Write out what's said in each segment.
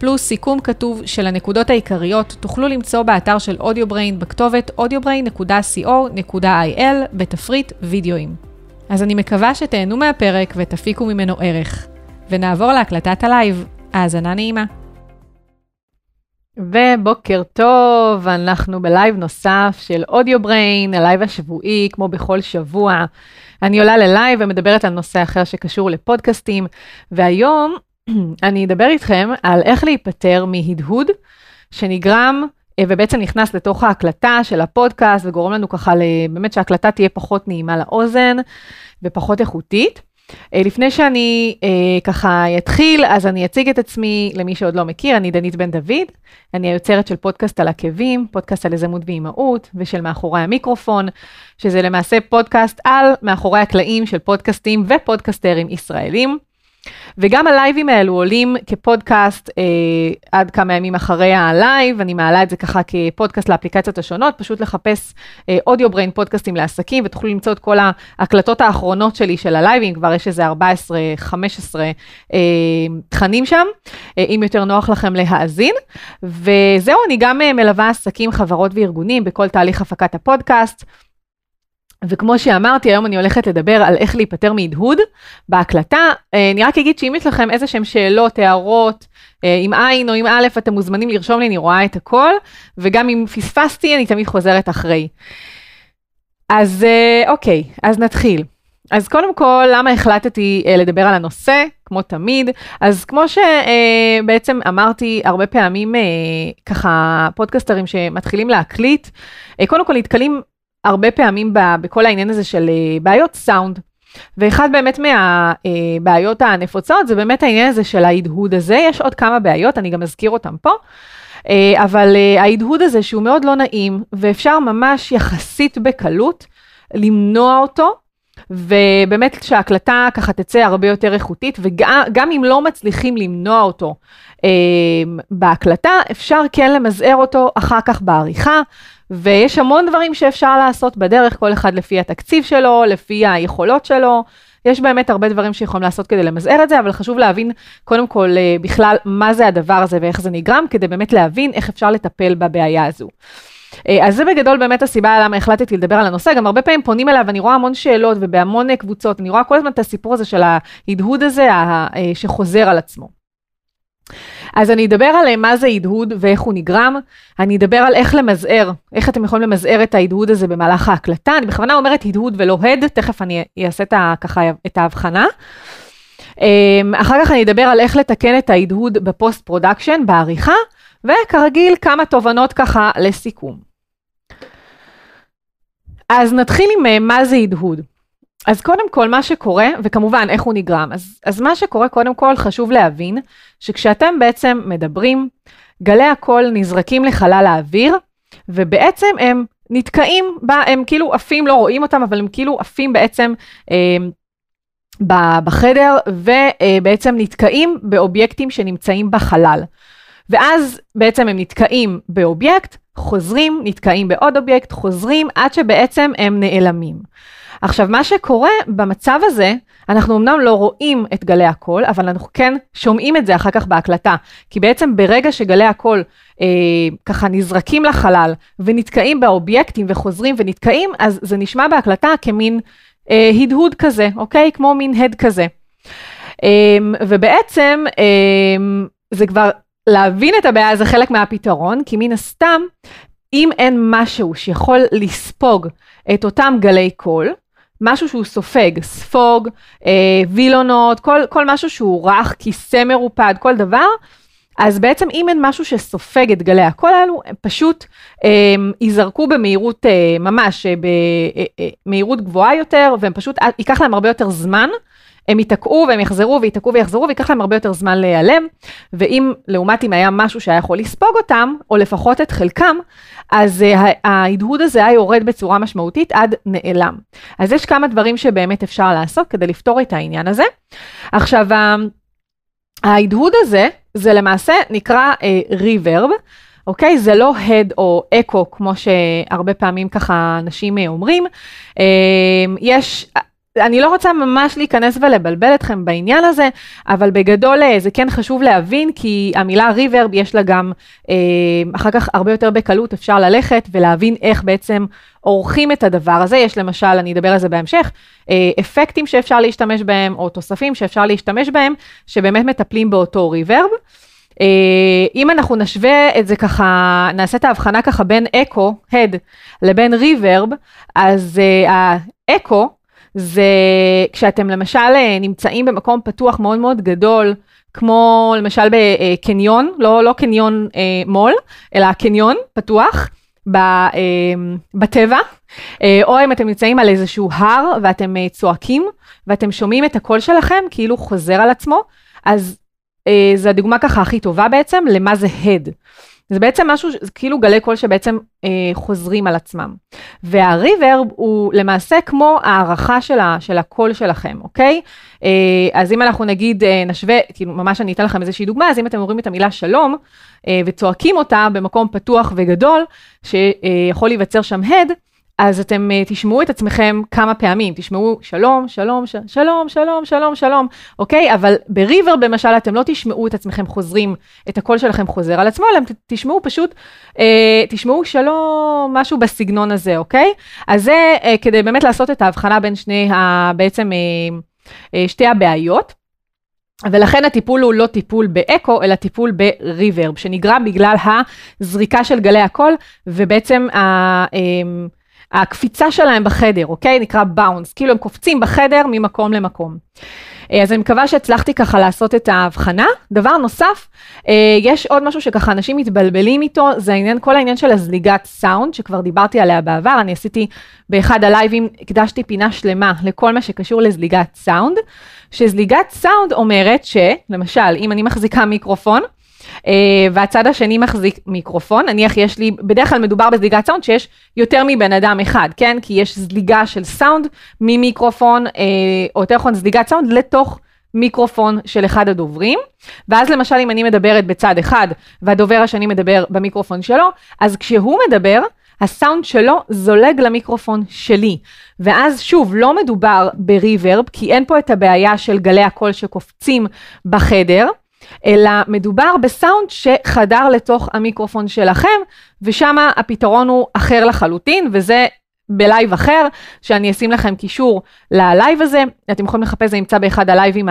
פלוס סיכום כתוב של הנקודות העיקריות, תוכלו למצוא באתר של AudioBrain בכתובת audiobrain.co.il בתפריט וידאוים. אז אני מקווה שתהנו מהפרק ותפיקו ממנו ערך. ונעבור להקלטת הלייב. האזנה נעימה. ובוקר טוב, אנחנו בלייב נוסף של AudioBrain, הלייב השבועי, כמו בכל שבוע. אני עולה ללייב ומדברת על נושא אחר שקשור לפודקאסטים, והיום אני אדבר איתכם על איך להיפטר מהדהוד שנגרם אה, ובעצם נכנס לתוך ההקלטה של הפודקאסט וגורם לנו ככה באמת שההקלטה תהיה פחות נעימה לאוזן ופחות איכותית. אה, לפני שאני אה, ככה אתחיל, אז אני אציג את עצמי למי שעוד לא מכיר, אני דנית בן דוד, אני היוצרת של פודקאסט על עקבים, פודקאסט על יזמות ואימהות, ושל מאחורי המיקרופון, שזה למעשה פודקאסט על מאחורי הקלעים של פודקאסטים ופודקסטרים ישראלים. וגם הלייבים האלו עולים כפודקאסט אה, עד כמה ימים אחרי הלייב, אני מעלה את זה ככה כפודקאסט לאפליקציות השונות, פשוט לחפש Audio Brain פודקאסטים לעסקים, ותוכלו למצוא את כל ההקלטות האחרונות שלי של הלייבים, כבר יש איזה 14-15 אה, תכנים שם, אה, אם יותר נוח לכם להאזין. וזהו, אני גם אה, מלווה עסקים, חברות וארגונים בכל תהליך הפקת הפודקאסט. וכמו שאמרתי, היום אני הולכת לדבר על איך להיפטר מהדהוד בהקלטה. אה, אני רק אגיד שאם יש לכם איזה שהם שאלות, הערות, אה, עם עין או עם א', אתם מוזמנים לרשום לי, אני רואה את הכל, וגם אם פספסתי, אני תמיד חוזרת אחרי. אז אה, אוקיי, אז נתחיל. אז קודם כל, למה החלטתי לדבר על הנושא, כמו תמיד? אז כמו שבעצם אמרתי הרבה פעמים, ככה, פודקסטרים שמתחילים להקליט, קודם כל נתקלים הרבה פעמים בכל העניין הזה של אה, בעיות סאונד. ואחד באמת מהבעיות הנפוצות זה באמת העניין הזה של ההדהוד הזה, יש עוד כמה בעיות, אני גם אזכיר אותם פה. אה, אבל אה, ההדהוד הזה שהוא מאוד לא נעים, ואפשר ממש יחסית בקלות למנוע אותו, ובאמת שההקלטה ככה תצא הרבה יותר איכותית, וגם אם לא מצליחים למנוע אותו אה, בהקלטה, אפשר כן למזער אותו אחר כך בעריכה, ויש המון דברים שאפשר לעשות בדרך, כל אחד לפי התקציב שלו, לפי היכולות שלו. יש באמת הרבה דברים שיכולים לעשות כדי למזער את זה, אבל חשוב להבין קודם כל אה, בכלל מה זה הדבר הזה ואיך זה נגרם, כדי באמת להבין איך אפשר לטפל בבעיה הזו. אה, אז זה בגדול באמת הסיבה למה החלטתי לדבר על הנושא, גם הרבה פעמים פונים אליו, אני רואה המון שאלות ובהמון קבוצות, אני רואה כל הזמן את הסיפור הזה של ההדהוד הזה אה, שחוזר על עצמו. אז אני אדבר על מה זה הדהוד ואיך הוא נגרם, אני אדבר על איך למזער, איך אתם יכולים למזער את ההדהוד הזה במהלך ההקלטה, אני בכוונה אומרת הדהוד ולא הד, תכף אני אעשה את, ככה את ההבחנה. אחר כך אני אדבר על איך לתקן את ההדהוד ב post production, בעריכה, וכרגיל כמה תובנות ככה לסיכום. אז נתחיל עם אה, מה זה הדהוד. אז קודם כל, מה שקורה, וכמובן, איך הוא נגרם. אז, אז מה שקורה, קודם כל, חשוב להבין, שכשאתם בעצם מדברים, גלי הקול נזרקים לחלל האוויר, ובעצם הם נתקעים, בה, הם כאילו עפים, לא רואים אותם, אבל הם כאילו עפים בעצם אה, בחדר, ובעצם נתקעים באובייקטים שנמצאים בחלל. ואז בעצם הם נתקעים באובייקט, חוזרים, נתקעים בעוד אובייקט, חוזרים, עד שבעצם הם נעלמים. עכשיו, מה שקורה במצב הזה, אנחנו אמנם לא רואים את גלי הקול, אבל אנחנו כן שומעים את זה אחר כך בהקלטה. כי בעצם ברגע שגלי הקול אה, ככה נזרקים לחלל ונתקעים באובייקטים וחוזרים ונתקעים, אז זה נשמע בהקלטה כמין אה, הדהוד כזה, אוקיי? כמו מין הד כזה. אה, ובעצם אה, זה כבר, להבין את הבעיה זה חלק מהפתרון, כי מן הסתם, אם אין משהו שיכול לספוג את אותם גלי קול, משהו שהוא סופג, ספוג, אה, וילונות, כל, כל משהו שהוא רך, כיסא מרופד, כל דבר, אז בעצם אם אין משהו שסופג את גלי הקול האלו, הם פשוט אה, ייזרקו במהירות אה, ממש, אה, במהירות אה, אה, גבוהה יותר, והם פשוט, ייקח להם הרבה יותר זמן הם ייתקעו והם יחזרו וייתקעו ויחזרו ויקח להם הרבה יותר זמן להיעלם, ואם לעומת אם היה משהו שהיה יכול לספוג אותם, או לפחות את חלקם, אז uh, ההדהוד הזה היה יורד בצורה משמעותית עד נעלם. אז יש כמה דברים שבאמת אפשר לעשות כדי לפתור את העניין הזה. עכשיו, ההדהוד הזה, זה למעשה נקרא ריברב. uh, אוקיי? זה לא הד או אקו, כמו שהרבה פעמים ככה אנשים אומרים. אמ, יש, אני לא רוצה ממש להיכנס ולבלבל אתכם בעניין הזה, אבל בגדול אה, זה כן חשוב להבין, כי המילה ריברב יש לה גם, אה, אחר כך הרבה יותר בקלות אפשר ללכת ולהבין איך בעצם עורכים את הדבר הזה. יש למשל, אני אדבר על זה בהמשך, אה, אפקטים שאפשר להשתמש בהם, או תוספים שאפשר להשתמש בהם, שבאמת מטפלים באותו ריברב. אם אנחנו נשווה את זה ככה, נעשה את ההבחנה ככה בין אקו, הד, לבין ריברב, אז האקו זה כשאתם למשל אה, נמצאים במקום פתוח מאוד מאוד גדול, כמו למשל בקניון, לא, לא קניון אה, מול, אלא קניון פתוח. ב, אה, בטבע, אה, או אם אתם נמצאים על איזשהו הר ואתם אה, צועקים ואתם שומעים את הקול שלכם כאילו חוזר על עצמו, אז אה, זו הדוגמה ככה הכי טובה בעצם למה זה הד. זה בעצם משהו, זה כאילו גלי קול שבעצם אה, חוזרים על עצמם. והריברב הוא למעשה כמו הערכה של, ה, של הקול שלכם, אוקיי? אה, אז אם אנחנו נגיד אה, נשווה, כאילו ממש אני אתן לכם איזושהי דוגמה, אז אם אתם אומרים את המילה שלום אה, וצועקים אותה במקום פתוח וגדול, שיכול להיווצר שם הד, אז אתם uh, תשמעו את עצמכם כמה פעמים, תשמעו שלום, שלום, ש- שלום, שלום, שלום, שלום, אוקיי? אבל בריבר למשל אתם לא תשמעו את עצמכם חוזרים, את הקול שלכם חוזר על עצמו, אלא תשמעו פשוט, uh, תשמעו שלום, משהו בסגנון הזה, אוקיי? אז זה uh, כדי באמת לעשות את ההבחנה בין שני, ה, בעצם uh, uh, שתי הבעיות. ולכן הטיפול הוא לא טיפול באקו, אלא טיפול בריברב, שנגרם בגלל הזריקה של גלי הקול, ובעצם ה... Uh, הקפיצה שלהם בחדר, אוקיי? נקרא באונס, כאילו הם קופצים בחדר ממקום למקום. אה, אז אני מקווה שהצלחתי ככה לעשות את ההבחנה. דבר נוסף, אה, יש עוד משהו שככה אנשים מתבלבלים איתו, זה העניין, כל העניין של הזליגת סאונד, שכבר דיברתי עליה בעבר, אני עשיתי באחד הלייבים, הקדשתי פינה שלמה לכל מה שקשור לזליגת סאונד, שזליגת סאונד אומרת שלמשל, אם אני מחזיקה מיקרופון, והצד השני מחזיק מיקרופון, נניח יש לי, בדרך כלל מדובר בזליגת סאונד שיש יותר מבן אדם אחד, כן? כי יש זליגה של סאונד ממיקרופון, אה, או יותר נכון זליגת סאונד לתוך מיקרופון של אחד הדוברים, ואז למשל אם אני מדברת בצד אחד והדובר השני מדבר במיקרופון שלו, אז כשהוא מדבר, הסאונד שלו זולג למיקרופון שלי. ואז שוב, לא מדובר ב reverb, כי אין פה את הבעיה של גלי הקול שקופצים בחדר, אלא מדובר בסאונד שחדר לתוך המיקרופון שלכם, ושם הפתרון הוא אחר לחלוטין, וזה בלייב אחר, שאני אשים לכם קישור ללייב הזה, אתם יכולים לחפש, זה נמצא באחד הלייבים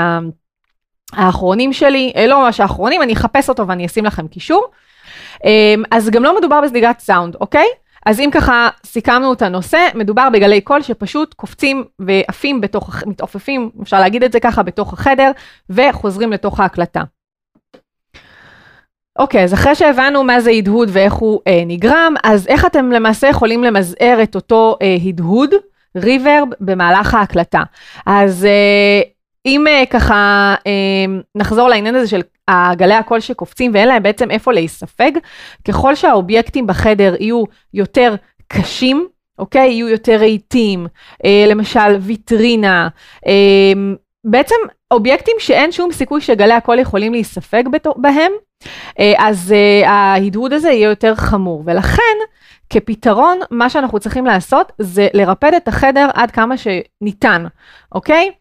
האחרונים שלי, אה, לא ממש האחרונים, אני אחפש אותו ואני אשים לכם קישור. אמ, אז גם לא מדובר בזליגת סאונד, אוקיי? אז אם ככה סיכמנו את הנושא, מדובר בגלי קול שפשוט קופצים ועפים בתוך, מתעופפים, אפשר להגיד את זה ככה, בתוך החדר, וחוזרים לתוך ההקלטה. אוקיי, אז אחרי שהבנו מה זה הדהוד ואיך הוא אה, נגרם, אז איך אתם למעשה יכולים למזער את אותו אה, הדהוד, ריברב, במהלך ההקלטה? אז אה, אם אה, ככה אה, נחזור לעניין הזה של גלי הקול שקופצים ואין להם בעצם איפה להיספג, ככל שהאובייקטים בחדר יהיו יותר קשים, אוקיי? יהיו יותר רהיטים, אה, למשל ויטרינה, אה, בעצם אובייקטים שאין שום סיכוי שגלי הקול יכולים להיספג בהם, אה, אז אה, ההדהוד הזה יהיה יותר חמור. ולכן, כפתרון, מה שאנחנו צריכים לעשות זה לרפד את החדר עד כמה שניתן, אוקיי?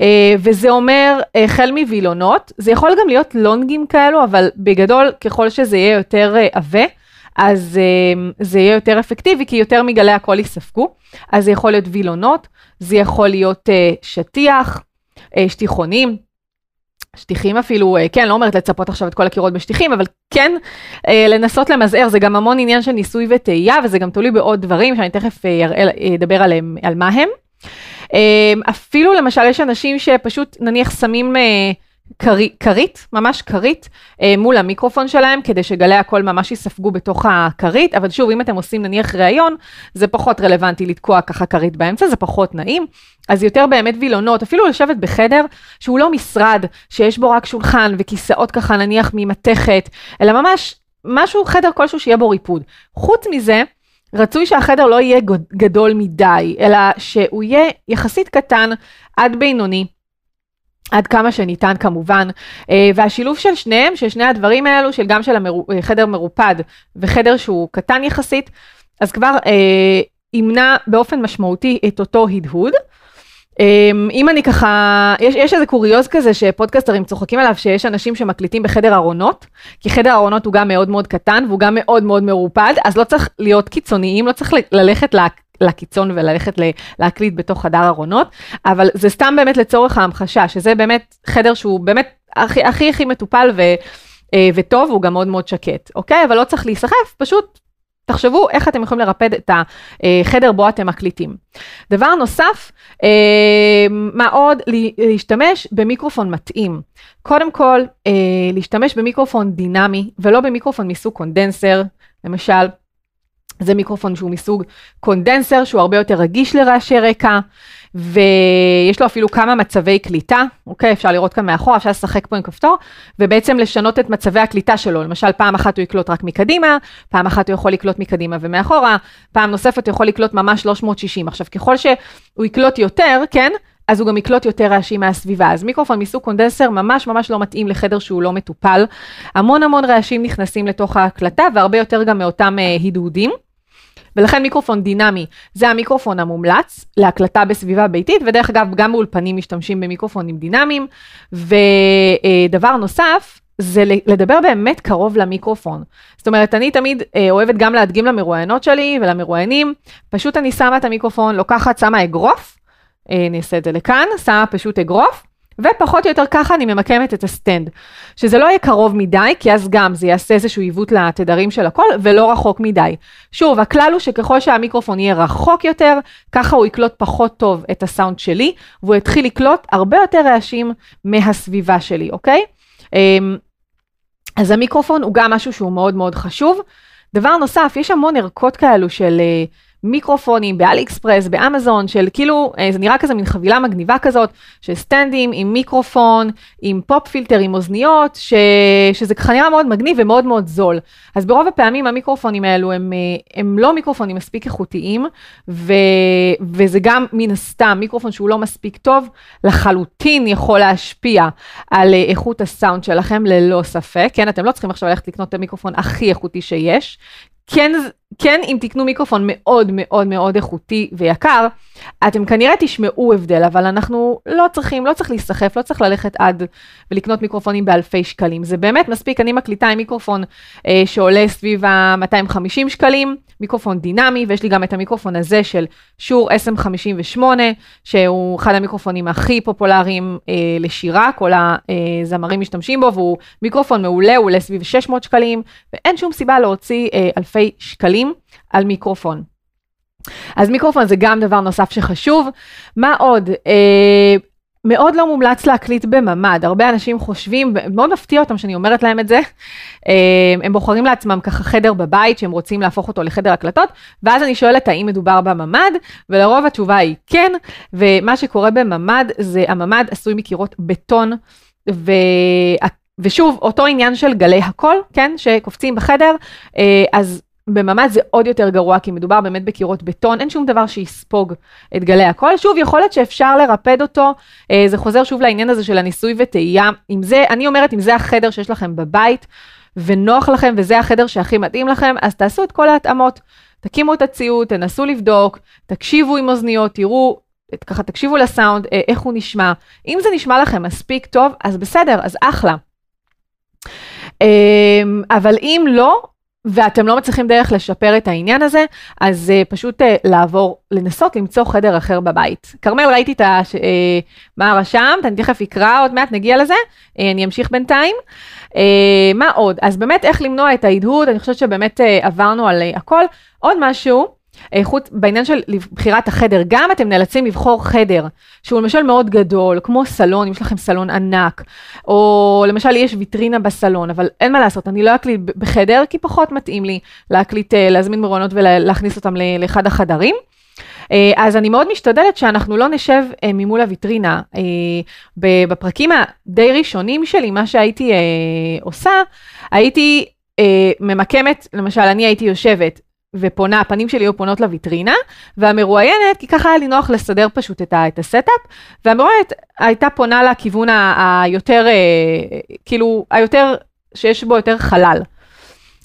אה, וזה אומר החל מווילונות, זה יכול גם להיות לונגים כאלו, אבל בגדול, ככל שזה יהיה יותר עבה, אז זה יהיה יותר אפקטיבי, כי יותר מגלי הקול ייספגו. אז זה יכול להיות וילונות, זה יכול להיות שטיח, שטיחונים, שטיחים אפילו, אה, כן, לא אומרת לצפות עכשיו את כל הקירות בשטיחים, אבל כן אה, לנסות למזער, זה גם המון עניין של ניסוי וטעייה, וזה גם תלוי בעוד דברים שאני תכף אה, אדבר עליהם, על מה הם. אפילו למשל יש אנשים שפשוט נניח שמים כרית, ממש כרית, אה, מול המיקרופון שלהם, כדי שגלי הקול ממש יספגו בתוך הכרית, אבל שוב, אם אתם עושים נניח ראיון, זה פחות רלוונטי לתקוע ככה כרית באמצע, זה פחות נעים. אז יותר באמת וילונות, אפילו לשבת בחדר שהוא לא משרד, שיש בו רק שולחן וכיסאות ככה נניח ממתכת, אלא ממש משהו, חדר כלשהו שיהיה בו ריפוד. חוץ מזה, רצוי שהחדר לא יהיה גדול מדי, אלא שהוא יהיה יחסית קטן עד בינוני. עד כמה שניתן כמובן, אה, והשילוב של שניהם, של שני הדברים האלו, של גם של החדר אה, מרופד וחדר שהוא קטן יחסית, אז כבר אה, ימנע באופן משמעותי את אותו הדהוד. אמ, אם אני ככה, יש, יש איזה קוריוז כזה שפודקסטרים צוחקים עליו שיש אנשים שמקליטים בחדר ארונות, כי חדר ארונות הוא גם מאוד מאוד קטן והוא גם מאוד מאוד מרופד, אז לא צריך להיות קיצוניים, לא צריך ללכת לה, לקיצון וללכת להקליט בתוך חדר ארונות, אבל זה סתם באמת לצורך ההמחשה, שזה באמת חדר שהוא באמת הכי הכי, הכי מטופל ו, אה, וטוב, הוא גם מאוד מאוד שקט, אוקיי? אבל לא צריך להיסחף, פשוט תחשבו איך אתם יכולים לרפד את החדר בו אתם מקליטים. דבר נוסף, אה, מה עוד? להשתמש במיקרופון מתאים. קודם כל, אה, להשתמש במיקרופון דינמי ולא במיקרופון מסוג קונדנסר, למשל. זה מיקרופון שהוא מסוג קונדנסר, שהוא הרבה יותר רגיש לרעשי רקע, ויש לו אפילו כמה מצבי קליטה, אוקיי? אפשר לראות כאן מאחור, אפשר לשחק פה עם כפתור, ובעצם לשנות את מצבי הקליטה שלו. למשל, פעם אחת הוא יקלוט רק מקדימה, פעם אחת הוא יכול לקלוט מקדימה ומאחורה, פעם נוספת הוא יכול לקלוט ממש 360. עכשיו, ככל שהוא יקלוט יותר, כן? אז הוא גם יקלוט יותר רעשים מהסביבה. אז מיקרופון מסוג קונדנסר ממש ממש לא מתאים לחדר שהוא לא מטופל. המון המון רעשים נכנסים לתוך ההקלטה, והרבה יותר גם מאותם אה, הדהודים. ולכן מיקרופון דינמי זה המיקרופון המומלץ להקלטה בסביבה ביתית, ודרך אגב, גם באולפנים משתמשים במיקרופונים דינמיים. ודבר נוסף, זה לדבר באמת קרוב למיקרופון. זאת אומרת, אני תמיד אה, אוהבת גם להדגים למרואיינות שלי ולמרואיינים, פשוט אני שמה את המיקרופון, לוקחת, שמה אגרוף, אה, אני אעשה את זה לכאן, שמה פשוט אגרוף, ופחות או יותר ככה אני ממקמת את הסטנד. שזה לא יהיה קרוב מדי, כי אז גם זה יעשה איזשהו עיוות לתדרים של הכל, ולא רחוק מדי. שוב, הכלל הוא שככל שהמיקרופון יהיה רחוק יותר, ככה הוא יקלוט פחות טוב את הסאונד שלי, והוא יתחיל לקלוט הרבה יותר רעשים מהסביבה שלי, אוקיי? אמ, אז המיקרופון הוא גם משהו שהוא מאוד מאוד חשוב. דבר נוסף, יש המון ערכות כאלו של... אה, מיקרופונים ב AliExpress, באמזון, של כאילו, אה, זה נראה כזה מין חבילה מגניבה כזאת, של סטנדים עם מיקרופון, עם pop filter, עם אוזניות, ש... שזה ככה נראה מאוד מגניב ומאוד מאוד זול. אז ברוב הפעמים המיקרופונים האלו הם, אה, הם לא מיקרופונים מספיק איכותיים, ו... וזה גם מן הסתם מיקרופון שהוא לא מספיק טוב, לחלוטין יכול להשפיע על אה, איכות הסאונד שלכם ללא ספק, כן, אתם לא צריכים עכשיו ללכת לקנות את המיקרופון הכי איכותי שיש, כן, כן, אם תקנו מיקרופון מאוד מאוד מאוד איכותי ויקר, אתם כנראה תשמעו הבדל, אבל אנחנו לא צריכים, לא צריך להיסחף, לא צריך ללכת עד ולקנות מיקרופונים באלפי שקלים. זה באמת מספיק, אני מקליטה עם מיקרופון אה, שעולה סביב ה-250 שקלים, מיקרופון דינמי, ויש לי גם את המיקרופון הזה של שור SM58, שהוא אחד המיקרופונים הכי פופולריים אה, לשירה, כל הזמרים משתמשים בו, והוא מיקרופון מעולה, הוא עולה סביב 600 שקלים, ואין שום סיבה להוציא אה, אלפי שקלים על מיקרופון. אז מיקרופון זה גם דבר נוסף שחשוב. מה עוד? אה, מאוד לא מומלץ להקליט בממ"ד, הרבה אנשים חושבים, מאוד מפתיע אותם שאני אומרת להם את זה, אה, הם בוחרים לעצמם ככה חדר בבית שהם רוצים להפוך אותו לחדר הקלטות, ואז אני שואלת האם מדובר בממ"ד, ולרוב התשובה היא כן, ומה שקורה בממ"ד זה הממ"ד עשוי מקירות בטון, ו... ושוב, אותו עניין של גלי הקול, כן, שקופצים בחדר, אה, אז בממ"ד זה עוד יותר גרוע, כי מדובר באמת בקירות בטון, אין שום דבר שיספוג את גלי הקול. שוב, יכול להיות שאפשר לרפד אותו, אה, זה חוזר שוב לעניין הזה של הניסוי וטעייה. אם זה, אני אומרת, אם זה החדר שיש לכם בבית, ונוח לכם, וזה החדר שהכי מתאים לכם, אז תעשו את כל ההתאמות. תקימו את הציוד, תנסו לבדוק, תקשיבו עם אוזניות, תראו, ככה תקשיבו לסאונד, אה, איך הוא נשמע. אם זה נשמע לכם מספיק טוב, אז בסדר, אז אחלה. אמ, אבל אם לא, ואתם לא מצליחים דרך לשפר את העניין הזה, אז uh, פשוט uh, לעבור, לנסות למצוא חדר אחר בבית. כרמל, ראיתי את ה... uh, מה רשמת, אני תכף אקרא, עוד מעט נגיע לזה, uh, אני אמשיך בינתיים. Uh, מה עוד? אז באמת איך למנוע את ההדהוד, אני חושבת שבאמת uh, עברנו על uh, הכל. עוד משהו, איכות, בעניין של בחירת החדר, גם אתם נאלצים לבחור חדר, שהוא למשל מאוד גדול, כמו סלון, אם יש לכם סלון ענק, או למשל יש ויטרינה בסלון, אבל אין מה לעשות, אני לא אקליט בחדר, כי פחות מתאים לי להקליט, אה, להזמין מרואיינות ולהכניס אותם לאחד החדרים. אה, אז אני מאוד משתדלת שאנחנו לא נשב אה, ממול הוויטרינה. בפרקים הדי ראשונים שלי, מה שהייתי עושה, הייתי ממקמת, למשל, אני הייתי יושבת ופונה, הפנים שלי היו פונות לויטרינה, והמרואיינת, כי ככה היה לי נוח לסדר פשוט את, ה, את ה setup, והמרואיינת הייתה פונה לכיוון היותר, אה, כאילו, היותר, שיש בו יותר חלל.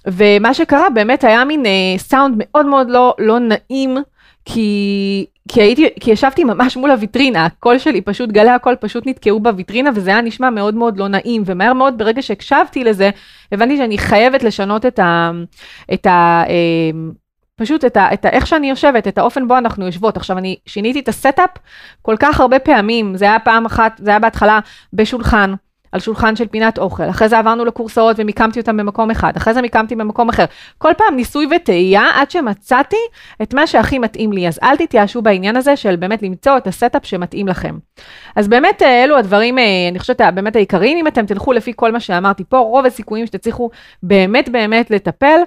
ומה שקרה באמת היה מין אה, סאונד מאוד מאוד לא, לא נעים, כי, כי, הייתי, כי ישבתי ממש מול הוויטרינה, הקול שלי פשוט, גלי הקול פשוט נתקעו בוויטרינה, וזה היה נשמע מאוד מאוד לא נעים, ומהר מאוד ברגע שהקשבתי לזה, הבנתי שאני חייבת לשנות את ה... את ה אה, פשוט את, ה, את ה, איך שאני יושבת, את האופן בו אנחנו יושבות. עכשיו, אני שיניתי את ה setup כל כך הרבה פעמים, זה היה פעם אחת, זה היה בהתחלה בשולחן. על שולחן של פינת אוכל, אחרי זה עברנו לכורסאות ומיקמתי אותם במקום אחד, אחרי זה מיקמתי במקום אחר. כל פעם ניסוי וטעייה עד שמצאתי את מה שהכי מתאים לי. אז אל תתייאשו בעניין הזה של באמת למצוא את ה setup שמתאים לכם. אז באמת אה, אלו הדברים, אה, אני חושבת, באמת העיקריים, אם אתם תלכו לפי כל מה שאמרתי פה, רוב הסיכויים שתצליחו באמת באמת לטפל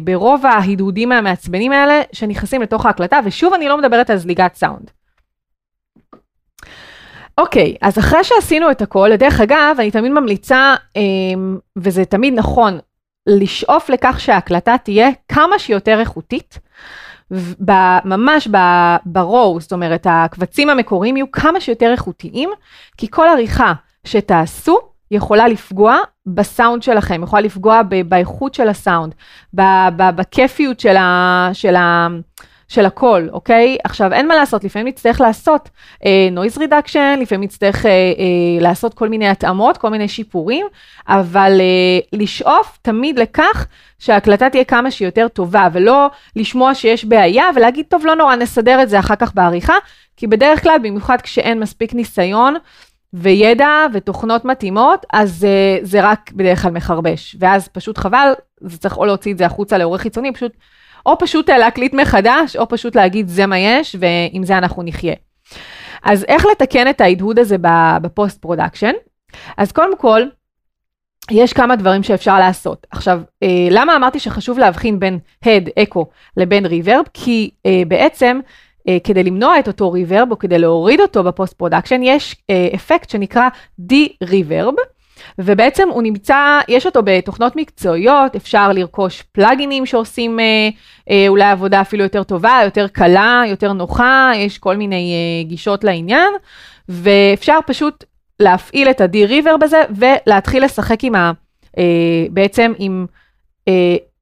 ברוב ההדהודים המעצבנים האלה שנכנסים לתוך ההקלטה, ושוב אני לא מדברת על זליגת סאונד. אוקיי, okay, אז אחרי שעשינו את הכל, דרך אגב, אני תמיד ממליצה, אמ, וזה תמיד נכון, לשאוף לכך שההקלטה תהיה כמה שיותר איכותית, ממש ברואו, זאת אומרת, הקבצים המקוריים יהיו כמה שיותר איכותיים, כי כל עריכה שתעשו יכולה לפגוע בסאונד שלכם, יכולה לפגוע באיכות של הסאונד, בכיפיות של ה... של ה של הכל, אוקיי? עכשיו, אין מה לעשות, לפעמים נצטרך לעשות אה, noise reduction, לפעמים נצטרך אה, אה, לעשות כל מיני התאמות, כל מיני שיפורים, אבל אה, לשאוף תמיד לכך שההקלטה תהיה כמה שיותר טובה, ולא לשמוע שיש בעיה ולהגיד, טוב, לא נורא, נסדר את זה אחר כך בעריכה, כי בדרך כלל, במיוחד כשאין מספיק ניסיון, וידע ותוכנות מתאימות, אז אה, זה רק בדרך כלל מחרבש. ואז פשוט חבל, זה צריך או להוציא את זה החוצה לעורך חיצוני, פשוט או פשוט להקליט מחדש, או פשוט להגיד זה מה יש, ועם זה אנחנו נחיה. אז איך לתקן את ההדהוד הזה ב post production? אז קודם כל, יש כמה דברים שאפשר לעשות. עכשיו, אה, למה אמרתי שחשוב להבחין בין הד, אקו, לבין reverb? כי אה, בעצם, אה, כדי למנוע את אותו reverb, או כדי להוריד אותו ב post production, יש אה, אפקט שנקרא De-Reverb. ובעצם הוא נמצא, יש אותו בתוכנות מקצועיות, אפשר לרכוש פלאגינים שעושים אה, אה, אולי עבודה אפילו יותר טובה, יותר קלה, יותר נוחה, יש כל מיני אה, גישות לעניין, ואפשר פשוט להפעיל את ה-De-Reverb הזה ולהתחיל לשחק עם ה... בעצם עם,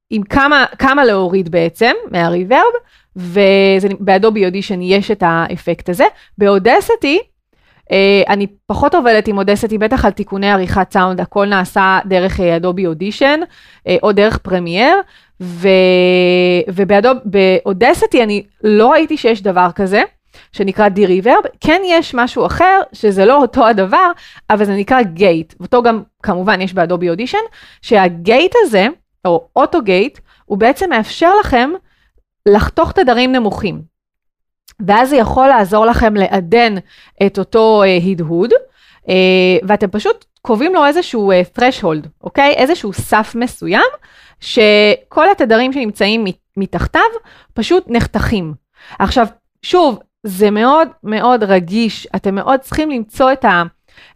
עם כמה, כמה להוריד בעצם מה reverb, וב Adobe Audition יש את האפקט הזה. ב Audacity, אני פחות עובדת עם Audacity, בטח על תיקוני עריכת סאונד, הכל נעשה דרך Adobe Audition, אה, או דרך Premiere, וב Audacity אני לא ראיתי שיש דבר כזה. שנקרא De-Reverb, כן יש משהו אחר, שזה לא אותו הדבר, אבל זה נקרא גייט, ואותו גם כמובן יש באדובי אודישן, שהגייט הזה, או אוטו גייט, הוא בעצם מאפשר לכם לחתוך תדרים נמוכים. ואז זה יכול לעזור לכם לעדן את אותו uh, הדהוד, uh, ואתם פשוט קובעים לו איזשהו uh, threshold, אוקיי? איזשהו סף מסוים, שכל התדרים שנמצאים מתחתיו פשוט נחתכים. עכשיו, שוב, זה מאוד מאוד רגיש, אתם מאוד צריכים למצוא את, ה,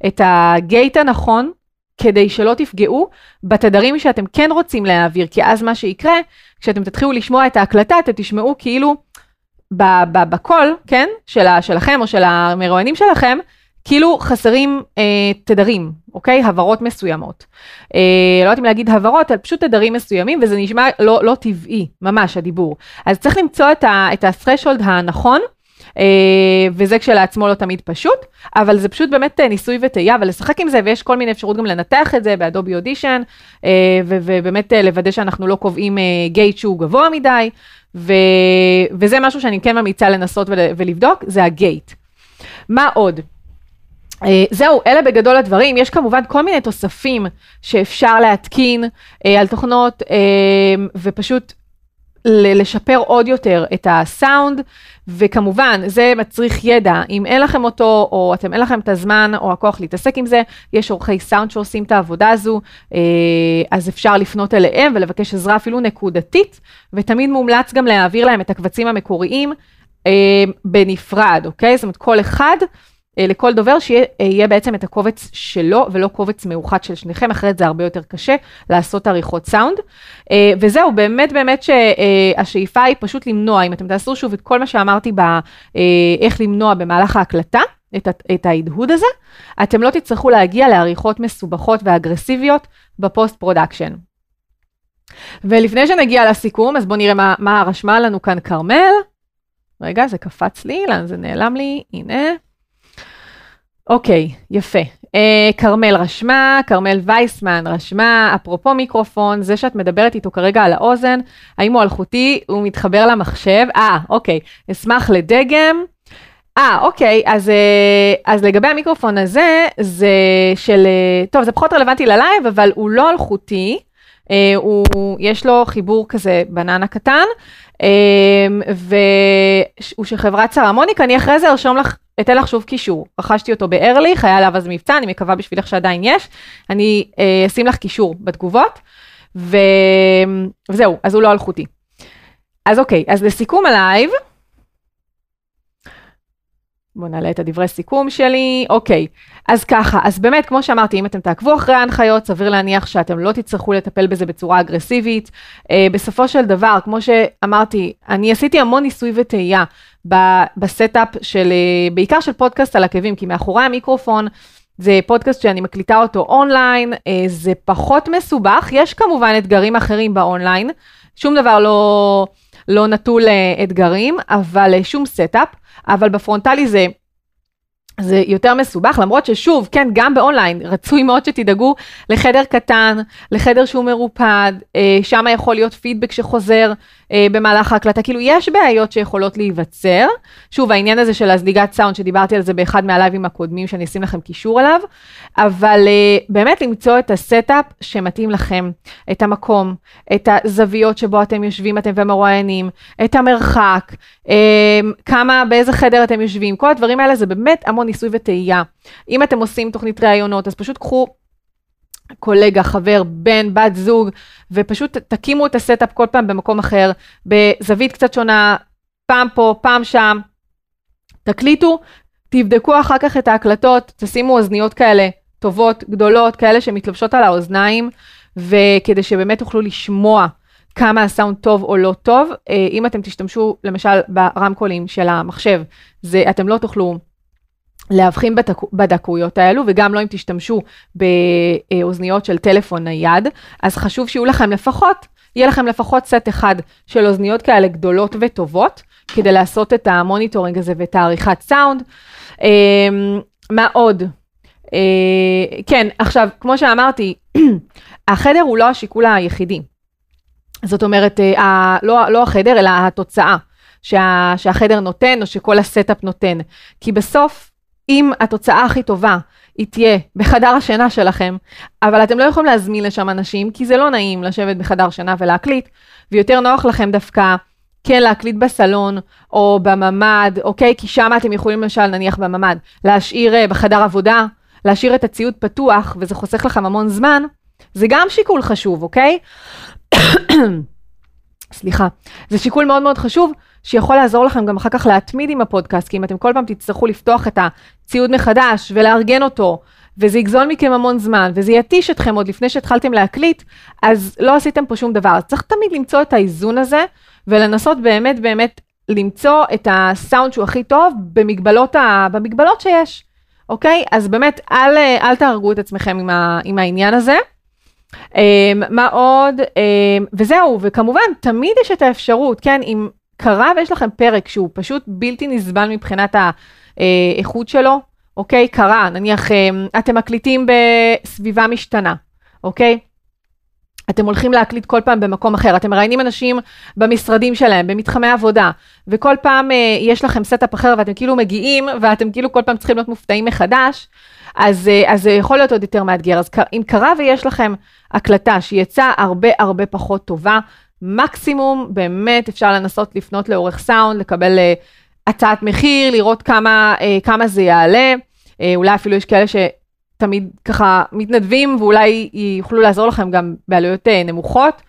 את הגייט הנכון, כדי שלא תפגעו בתדרים שאתם כן רוצים להעביר, כי אז מה שיקרה, כשאתם תתחילו לשמוע את ההקלטה, אתם תשמעו כאילו בקול, כן, של, שלכם או של המרואיינים שלכם, כאילו חסרים אה, תדרים, אוקיי? הברות מסוימות. אה, לא יודעת אם להגיד הברות, אלא פשוט תדרים מסוימים, וזה נשמע לא, לא טבעי, ממש, הדיבור. אז צריך למצוא את, ה-threshold הנכון, וזה כשלעצמו לא תמיד פשוט, אבל זה פשוט באמת אה, ניסוי וטעייה, ולשחק עם זה, ויש כל מיני אפשרות גם לנתח את זה באדובי אודישן, אה, ובאמת אה, לוודא שאנחנו לא קובעים אה, גייט שהוא גבוה מדי. וזה משהו שאני כן ממליצה לנסות ול... ולבדוק, זה הגייט. מה עוד? Uh, זהו, אלה בגדול הדברים. יש כמובן כל מיני תוספים שאפשר להתקין uh, על תוכנות, uh, ופשוט לשפר עוד יותר את הסאונד, וכמובן, זה מצריך ידע. אם אין לכם אותו, או אתם אין לכם את הזמן או הכוח להתעסק עם זה, יש עורכי סאונד שעושים את העבודה הזו, אה, אז אפשר לפנות אליהם ולבקש עזרה אפילו נקודתית, ותמיד מומלץ גם להעביר להם את הקבצים המקוריים אה, בנפרד, אוקיי? זאת אומרת, כל אחד לכל דובר שיהיה בעצם את הקובץ שלו ולא קובץ מאוחד של שניכם, אחרת זה הרבה יותר קשה לעשות עריכות סאונד. אה, וזהו, באמת באמת שהשאיפה היא פשוט למנוע, אם אתם תעשו שוב את כל מה שאמרתי באיך אה, למנוע במהלך ההקלטה, את ההדהוד הזה, אתם לא תצטרכו להגיע לעריכות מסובכות ואגרסיביות ב post production. ולפני שנגיע לסיכום, אז בואו נראה מה, מה רשמה לנו כאן כרמל. רגע, זה קפץ לי, לאן זה נעלם לי? הנה. אוקיי, יפה. אה, כרמל רשמה, כרמל וייסמן רשמה, אפרופו מיקרופון, זה שאת מדברת איתו כרגע על האוזן, האם הוא אלחוטי, הוא מתחבר למחשב? אה, אוקיי, אשמח לדגם. אה, אוקיי, אז, אה, אז לגבי המיקרופון הזה, זה של, אה, טוב, זה פחות רלוונטי ללייב, אבל הוא לא אלחוטי, הוא, יש לו חיבור כזה בננה קטן, והוא של חברת סרמוניק, אני אחרי זה ארשום לך אתן לך שוב קישור. רכשתי אותו בארליך, היה עליו אז מבצע, אני מקווה בשבילך שעדיין יש. אני אה, אשים לך קישור בתגובות, ו... וזהו, אז הוא לא אלחוטי. אז אוקיי, אז לסיכום הלייב, בואו נעלה את הדברי סיכום שלי. אוקיי, אז ככה, אז באמת, כמו שאמרתי, אם אתם תעקבו אחרי ההנחיות, סביר להניח שאתם לא תצטרכו לטפל בזה בצורה אגרסיבית. אה, בסופו של דבר, כמו שאמרתי, אני עשיתי המון ניסוי וטעייה ב setup של, אה, בעיקר של פודקאסט על עקבים, כי מאחורי המיקרופון, זה פודקאסט שאני מקליטה אותו אונליין, אה, זה פחות מסובך, יש כמובן אתגרים אחרים באונליין, שום דבר לא, לא נטול אה, אתגרים, אבל שום setup. אבל בפרונטלי זה זה יותר מסובך, למרות ששוב, כן, גם באונליין, רצוי מאוד שתדאגו לחדר קטן, לחדר שהוא מרופד, אה, שם יכול להיות פידבק שחוזר אה, במהלך ההקלטה, כאילו יש בעיות שיכולות להיווצר. שוב, העניין הזה של הזליגת סאונד, שדיברתי על זה באחד מהלייבים הקודמים, שאני אשים לכם קישור אליו, אבל אה, באמת למצוא את ה setup שמתאים לכם, את המקום, את הזוויות שבו אתם יושבים, אתם ומרואיינים, את המרחק, אה, כמה, באיזה חדר אתם יושבים, כל הדברים האלה זה באמת המון ניסוי וטעייה. אם אתם עושים תוכנית ראיונות, אז פשוט קחו קולגה, חבר, בן, בת זוג, ופשוט תקימו את ה setup כל פעם במקום אחר, בזווית קצת שונה, פעם פה, פעם שם. תקליטו, תבדקו אחר כך את ההקלטות, תשימו אוזניות כאלה טובות, גדולות, כאלה שמתלבשות על האוזניים, וכדי שבאמת תוכלו לשמוע כמה הסאונד טוב או לא טוב. אה, אם אתם תשתמשו למשל ברמקולים של המחשב, זה, אתם לא תוכלו להבחין בדקויות האלו, וגם לא אם תשתמשו באוזניות של טלפון נייד, אז חשוב שיהיו לכם לפחות, יהיה לכם לפחות סט אחד של אוזניות כאלה גדולות וטובות, כדי לעשות את ה monitoring הזה ואת העריכת סאונד. אמ, מה עוד? אה, כן, עכשיו, כמו שאמרתי, החדר הוא לא השיקול היחידי. זאת אומרת, אה, לא, לא החדר, אלא התוצאה שה, שהחדר נותן, או שכל ה setup נותן. כי בסוף, אם התוצאה הכי טובה היא תהיה בחדר השינה שלכם, אבל אתם לא יכולים להזמין לשם אנשים, כי זה לא נעים לשבת בחדר שינה ולהקליט, ויותר נוח לכם דווקא כן להקליט בסלון או בממ"ד, אוקיי? כי שם אתם יכולים למשל, נניח בממ"ד, להשאיר uh, בחדר עבודה, להשאיר את הציוד פתוח, וזה חוסך לכם המון זמן, זה גם שיקול חשוב, אוקיי? סליחה. זה שיקול מאוד מאוד חשוב, שיכול לעזור לכם גם אחר כך להתמיד עם הפודקאסט, כי אם אתם כל פעם תצטרכו לפתוח את הציוד מחדש ולארגן אותו, וזה יגזול מכם המון זמן, וזה יתיש אתכם עוד לפני שהתחלתם להקליט, אז לא עשיתם פה שום דבר. אז צריך תמיד למצוא את האיזון הזה, ולנסות באמת באמת למצוא את הסאונד שהוא הכי טוב במגבלות, ה... במגבלות שיש, אוקיי? אז באמת, אל, אל תהרגו את עצמכם עם, ה... עם העניין הזה. Um, מה עוד? Um, וזהו, וכמובן, תמיד יש את האפשרות, כן, אם קרה ויש לכם פרק שהוא פשוט בלתי נסבל מבחינת האיכות שלו, אוקיי? קרה, נניח אמ, אתם מקליטים בסביבה משתנה, אוקיי? אתם הולכים להקליט כל פעם במקום אחר, אתם מראיינים אנשים במשרדים שלהם, במתחמי עבודה, וכל פעם אה, יש לכם setup אחר ואתם כאילו מגיעים, ואתם כאילו כל פעם צריכים להיות מופתעים מחדש, אז, אה, זה יכול להיות עוד יותר מאתגר. אז אם קרה ויש לכם הקלטה שיצאה הרבה הרבה פחות טובה, מקסימום באמת אפשר לנסות לפנות לאורך סאונד, לקבל uh, הצעת מחיר, לראות כמה, uh, כמה זה יעלה. Uh, אולי אפילו יש כאלה שתמיד ככה מתנדבים ואולי יוכלו לעזור לכם גם בעלויות uh, נמוכות.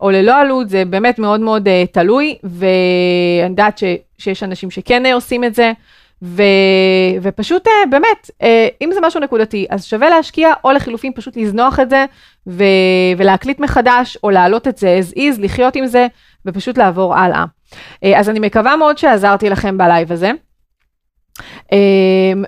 או ללא עלות, זה באמת מאוד מאוד uh, תלוי, ואני יודעת ש, שיש אנשים שכן עושים את זה, ו, ופשוט uh, באמת, uh, אם זה משהו נקודתי, אז שווה להשקיע, או לחילופין פשוט לזנוח את זה, ו, ולהקליט מחדש, או להעלות את זה as is, לחיות עם זה, ופשוט לעבור הלאה. אה, אז אני מקווה מאוד שעזרתי לכם בלייב הזה. אה,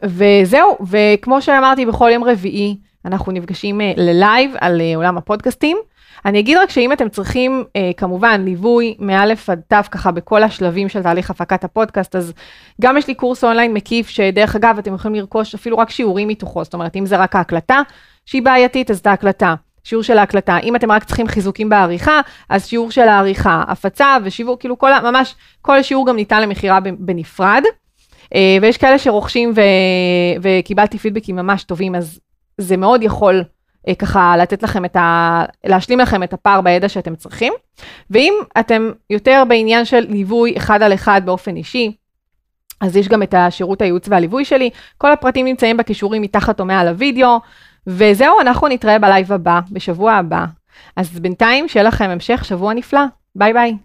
וזהו, וכמו שאמרתי, בכל יום רביעי אנחנו נפגשים אה, ללייב על עולם הפודקאסטים. אני אגיד רק שאם אתם צריכים אה, כמובן ליווי מאלף עד תו ככה בכל השלבים של תהליך הפקת הפודקאסט, אז גם יש לי קורס אונליין מקיף שדרך אגב אתם יכולים לרכוש אפילו רק שיעורים מתוכו, זאת אומרת אם זה רק ההקלטה שהיא בעייתית אז את ההקלטה. שיעור של ההקלטה, אם אתם רק צריכים חיזוקים בעריכה, אז שיעור של העריכה, הפצה ושיווק, כאילו כל, ממש כל שיעור גם ניתן למכירה בנפרד. אה, ויש כאלה שרוכשים ו, וקיבלתי פידבקים ממש טובים, אז זה מאוד יכול אה, ככה לתת לכם את ה... להשלים לכם את הפער בידע שאתם צריכים. ואם אתם יותר בעניין של ליווי אחד על אחד באופן אישי, אז יש גם את השירות הייעוץ והליווי שלי, כל הפרטים נמצאים בקישורים מתחת או מעל הוידאו, וזהו, אנחנו נתראה בלייב הבא, בשבוע הבא. אז בינתיים, שיהיה לכם המשך שבוע נפלא. ביי ביי.